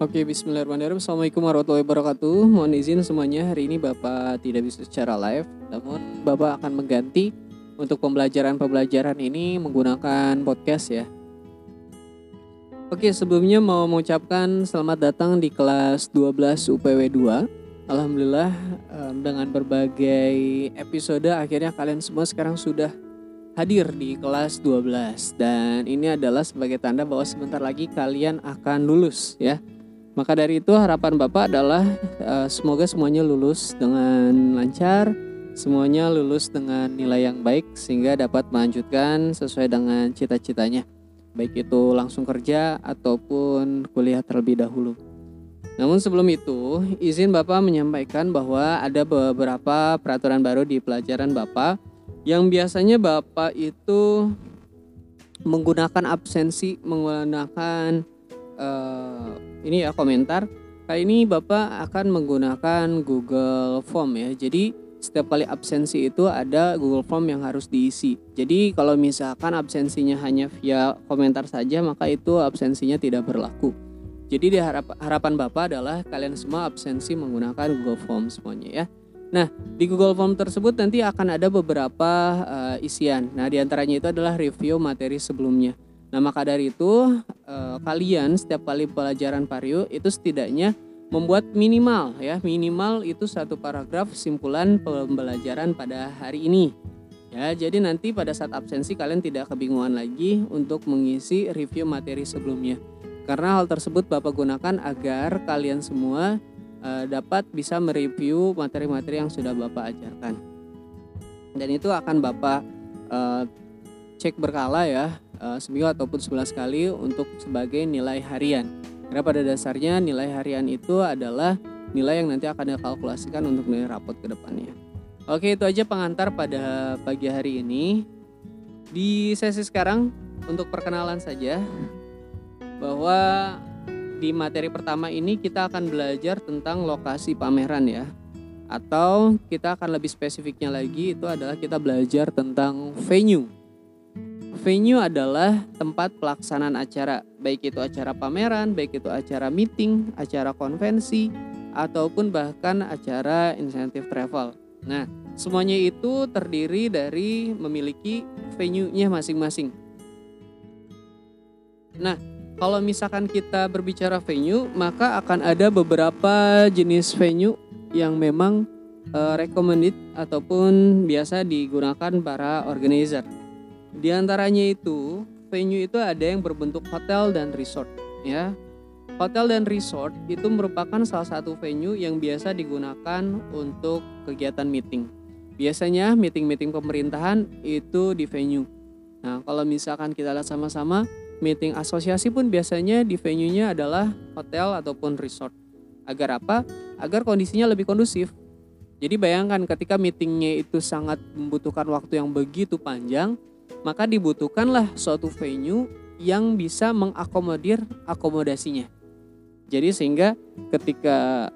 Oke, bismillahirrahmanirrahim. Assalamualaikum warahmatullahi wabarakatuh. Mohon izin semuanya, hari ini Bapak tidak bisa secara live, namun Bapak akan mengganti untuk pembelajaran-pembelajaran ini menggunakan podcast ya. Oke, sebelumnya mau mengucapkan selamat datang di kelas 12 UPW 2. Alhamdulillah dengan berbagai episode akhirnya kalian semua sekarang sudah hadir di kelas 12 dan ini adalah sebagai tanda bahwa sebentar lagi kalian akan lulus ya. Maka dari itu harapan Bapak adalah uh, semoga semuanya lulus dengan lancar, semuanya lulus dengan nilai yang baik sehingga dapat melanjutkan sesuai dengan cita-citanya. Baik itu langsung kerja ataupun kuliah terlebih dahulu. Namun sebelum itu, izin Bapak menyampaikan bahwa ada beberapa peraturan baru di pelajaran Bapak yang biasanya Bapak itu menggunakan absensi, menggunakan uh, ini ya komentar. Kali ini Bapak akan menggunakan Google Form ya. Jadi setiap kali absensi itu ada Google Form yang harus diisi. Jadi kalau misalkan absensinya hanya via komentar saja maka itu absensinya tidak berlaku. Jadi di harap, harapan Bapak adalah kalian semua absensi menggunakan Google Form semuanya ya. Nah, di Google Form tersebut nanti akan ada beberapa uh, isian. Nah, di antaranya itu adalah review materi sebelumnya. Nah, maka dari itu eh, kalian setiap kali pelajaran Vario itu setidaknya membuat minimal ya, minimal itu satu paragraf simpulan pembelajaran pada hari ini. Ya, jadi nanti pada saat absensi kalian tidak kebingungan lagi untuk mengisi review materi sebelumnya. Karena hal tersebut Bapak gunakan agar kalian semua uh, dapat bisa mereview materi-materi yang sudah Bapak ajarkan. Dan itu akan Bapak uh, cek berkala ya uh, seminggu ataupun 11 kali untuk sebagai nilai harian. Karena pada dasarnya nilai harian itu adalah nilai yang nanti akan dikalkulasikan untuk nilai rapot ke depannya. Oke, itu aja pengantar pada pagi hari ini. Di sesi sekarang untuk perkenalan saja bahwa di materi pertama ini kita akan belajar tentang lokasi pameran ya. Atau kita akan lebih spesifiknya lagi itu adalah kita belajar tentang venue Venue adalah tempat pelaksanaan acara, baik itu acara pameran, baik itu acara meeting, acara konvensi, ataupun bahkan acara insentif travel. Nah, semuanya itu terdiri dari memiliki venue-nya masing-masing. Nah, kalau misalkan kita berbicara venue, maka akan ada beberapa jenis venue yang memang uh, recommended ataupun biasa digunakan para organizer. Di antaranya itu, venue itu ada yang berbentuk hotel dan resort, ya. Hotel dan resort itu merupakan salah satu venue yang biasa digunakan untuk kegiatan meeting. Biasanya meeting-meeting pemerintahan itu di venue. Nah, kalau misalkan kita lihat sama-sama, meeting asosiasi pun biasanya di venue-nya adalah hotel ataupun resort. Agar apa? Agar kondisinya lebih kondusif. Jadi bayangkan ketika meetingnya itu sangat membutuhkan waktu yang begitu panjang, maka dibutuhkanlah suatu venue yang bisa mengakomodir akomodasinya. Jadi sehingga ketika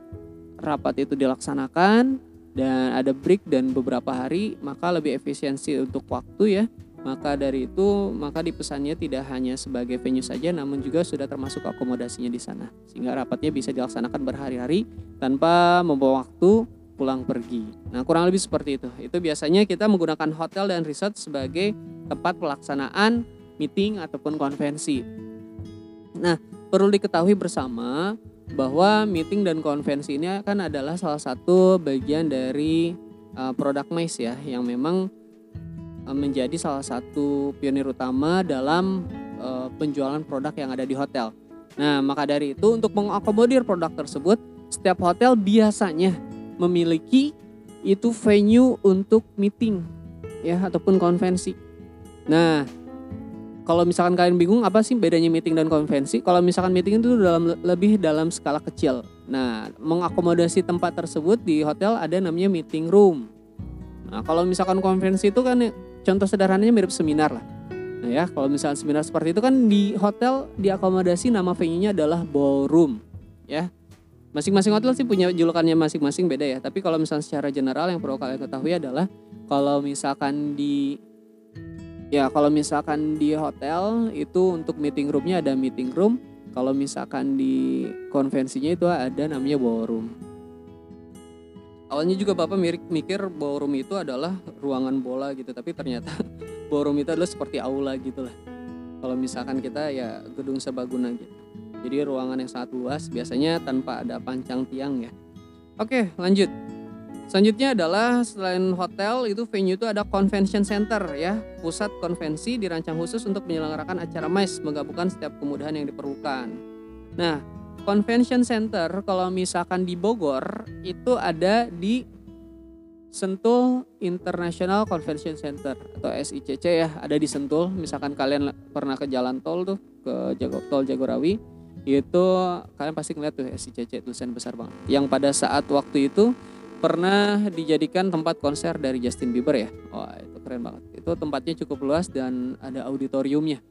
rapat itu dilaksanakan dan ada break dan beberapa hari, maka lebih efisiensi untuk waktu ya. Maka dari itu, maka dipesannya tidak hanya sebagai venue saja, namun juga sudah termasuk akomodasinya di sana. Sehingga rapatnya bisa dilaksanakan berhari-hari tanpa membawa waktu pulang pergi. Nah, kurang lebih seperti itu. Itu biasanya kita menggunakan hotel dan resort sebagai tempat pelaksanaan meeting ataupun konvensi. Nah, perlu diketahui bersama bahwa meeting dan konvensi ini kan adalah salah satu bagian dari uh, product maze ya yang memang uh, menjadi salah satu pionir utama dalam uh, penjualan produk yang ada di hotel. Nah, maka dari itu untuk mengakomodir produk tersebut, setiap hotel biasanya memiliki itu venue untuk meeting ya ataupun konvensi. Nah, kalau misalkan kalian bingung apa sih bedanya meeting dan konvensi? Kalau misalkan meeting itu dalam lebih dalam skala kecil. Nah, mengakomodasi tempat tersebut di hotel ada namanya meeting room. Nah, kalau misalkan konvensi itu kan contoh sederhananya mirip seminar lah. Nah ya, kalau misalkan seminar seperti itu kan di hotel diakomodasi nama venue-nya adalah ballroom, ya. Masing-masing hotel sih punya julukannya masing-masing beda ya. Tapi kalau misalnya secara general yang perlu kalian ketahui adalah kalau misalkan di ya kalau misalkan di hotel itu untuk meeting roomnya ada meeting room. Kalau misalkan di konvensinya itu ada namanya ballroom. Awalnya juga Bapak mikir ballroom itu adalah ruangan bola gitu, tapi ternyata ballroom itu adalah seperti aula gitu lah. Kalau misalkan kita ya gedung serbaguna gitu. Jadi ruangan yang sangat luas, biasanya tanpa ada pancang tiang ya. Oke, lanjut. Selanjutnya adalah selain hotel itu venue itu ada convention center ya, pusat konvensi dirancang khusus untuk menyelenggarakan acara MICE menggabungkan setiap kemudahan yang diperlukan. Nah, convention center kalau misalkan di Bogor itu ada di Sentul International Convention Center atau SICC ya, ada di Sentul. Misalkan kalian pernah ke jalan tol tuh ke Jago, tol Jagorawi, itu kalian pasti ngeliat tuh SICC tulisan besar banget. Yang pada saat waktu itu pernah dijadikan tempat konser dari Justin Bieber ya. Wah itu keren banget. Itu tempatnya cukup luas dan ada auditoriumnya.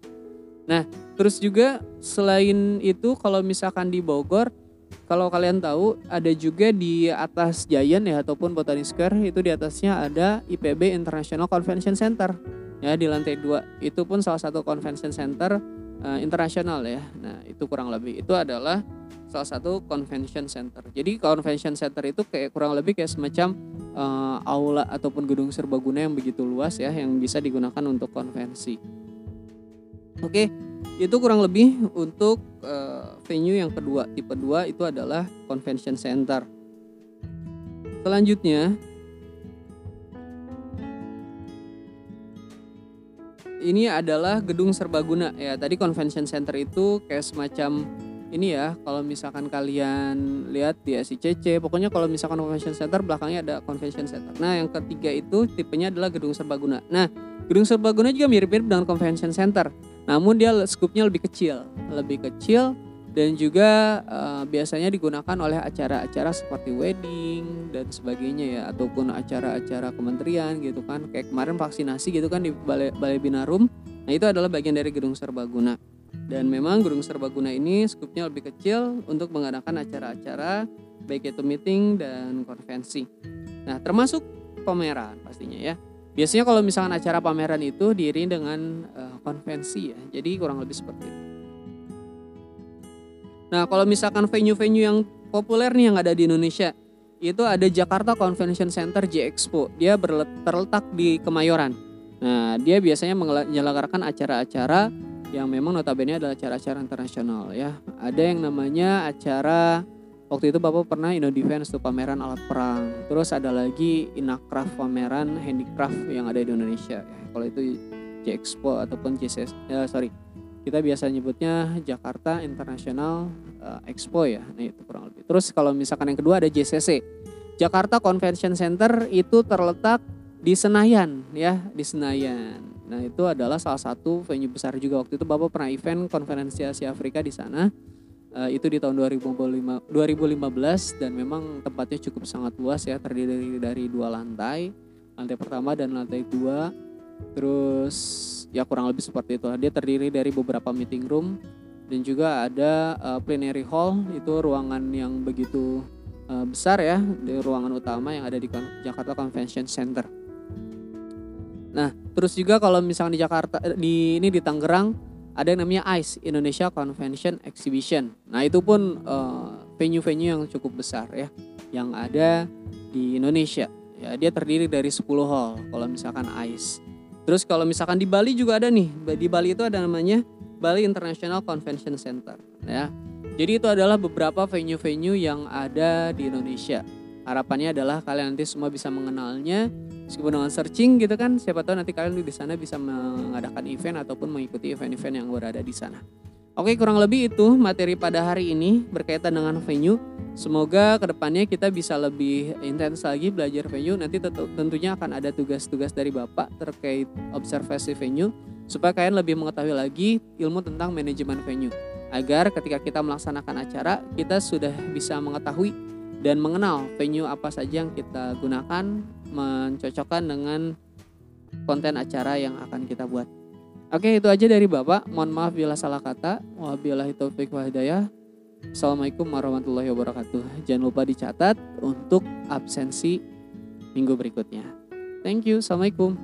Nah terus juga selain itu kalau misalkan di Bogor, kalau kalian tahu ada juga di atas Giant ya ataupun Botanic Square itu di atasnya ada IPB International Convention Center ya di lantai dua. Itu pun salah satu convention center uh, internasional ya. Nah itu kurang lebih itu adalah salah satu convention center. Jadi convention center itu kayak kurang lebih kayak semacam uh, aula ataupun gedung serbaguna yang begitu luas ya yang bisa digunakan untuk konvensi. Oke, itu kurang lebih untuk uh, venue yang kedua. Tipe 2 itu adalah convention center. Selanjutnya ini adalah gedung serbaguna. Ya. Tadi convention center itu kayak semacam ini ya kalau misalkan kalian lihat di SICC pokoknya kalau misalkan convention center belakangnya ada convention center. Nah yang ketiga itu tipenya adalah gedung serbaguna. Nah gedung serbaguna juga mirip-mirip dengan convention center namun dia skupnya lebih kecil. Lebih kecil dan juga uh, biasanya digunakan oleh acara-acara seperti wedding dan sebagainya ya ataupun acara-acara kementerian gitu kan kayak kemarin vaksinasi gitu kan di balai, balai binarum nah itu adalah bagian dari gedung serbaguna dan memang Gedung Serbaguna ini skupnya lebih kecil untuk mengadakan acara-acara baik itu meeting dan konvensi. Nah, termasuk pameran pastinya ya. Biasanya kalau misalkan acara pameran itu diiringi dengan uh, konvensi ya. Jadi kurang lebih seperti itu. Nah, kalau misalkan venue-venue yang populer nih yang ada di Indonesia, itu ada Jakarta Convention Center J Expo. Dia terletak di Kemayoran. Nah, dia biasanya menyelenggarakan acara-acara yang memang notabene adalah acara-acara internasional ya. Ada yang namanya acara waktu itu Bapak pernah Indo Defense tuh pameran alat perang. Terus ada lagi Inakraf pameran handicraft yang ada di Indonesia ya. Kalau itu J Expo ataupun JCS ya sorry kita biasa nyebutnya Jakarta International uh, Expo ya. Nah itu kurang lebih. Terus kalau misalkan yang kedua ada JCC. Jakarta Convention Center itu terletak di Senayan ya, di Senayan. Nah itu adalah salah satu venue besar juga waktu itu Bapak pernah event konferensi Asia Afrika di sana. Uh, itu di tahun 2015, 2015 dan memang tempatnya cukup sangat luas ya terdiri dari dua lantai lantai pertama dan lantai dua terus ya kurang lebih seperti itu dia terdiri dari beberapa meeting room dan juga ada uh, plenary hall itu ruangan yang begitu uh, besar ya di ruangan utama yang ada di Jakarta Convention Center Nah, terus juga kalau misalnya di Jakarta eh, di ini di Tangerang ada yang namanya ICE Indonesia Convention Exhibition. Nah, itu pun uh, venue-venue yang cukup besar ya yang ada di Indonesia. Ya, dia terdiri dari 10 hall kalau misalkan ICE. Terus kalau misalkan di Bali juga ada nih. Di Bali itu ada namanya Bali International Convention Center ya. Jadi itu adalah beberapa venue-venue yang ada di Indonesia. Harapannya adalah kalian nanti semua bisa mengenalnya meskipun dengan searching gitu kan siapa tahu nanti kalian di sana bisa mengadakan event ataupun mengikuti event-event yang berada di sana. Oke kurang lebih itu materi pada hari ini berkaitan dengan venue. Semoga ke depannya kita bisa lebih intens lagi belajar venue. Nanti tentunya akan ada tugas-tugas dari Bapak terkait observasi venue supaya kalian lebih mengetahui lagi ilmu tentang manajemen venue. Agar ketika kita melaksanakan acara kita sudah bisa mengetahui dan mengenal venue apa saja yang kita gunakan mencocokkan dengan konten acara yang akan kita buat. Oke, itu aja dari Bapak. Mohon maaf bila salah kata. Wabillahi taufiq wa hidayah. Assalamualaikum warahmatullahi wabarakatuh. Jangan lupa dicatat untuk absensi minggu berikutnya. Thank you. Assalamualaikum.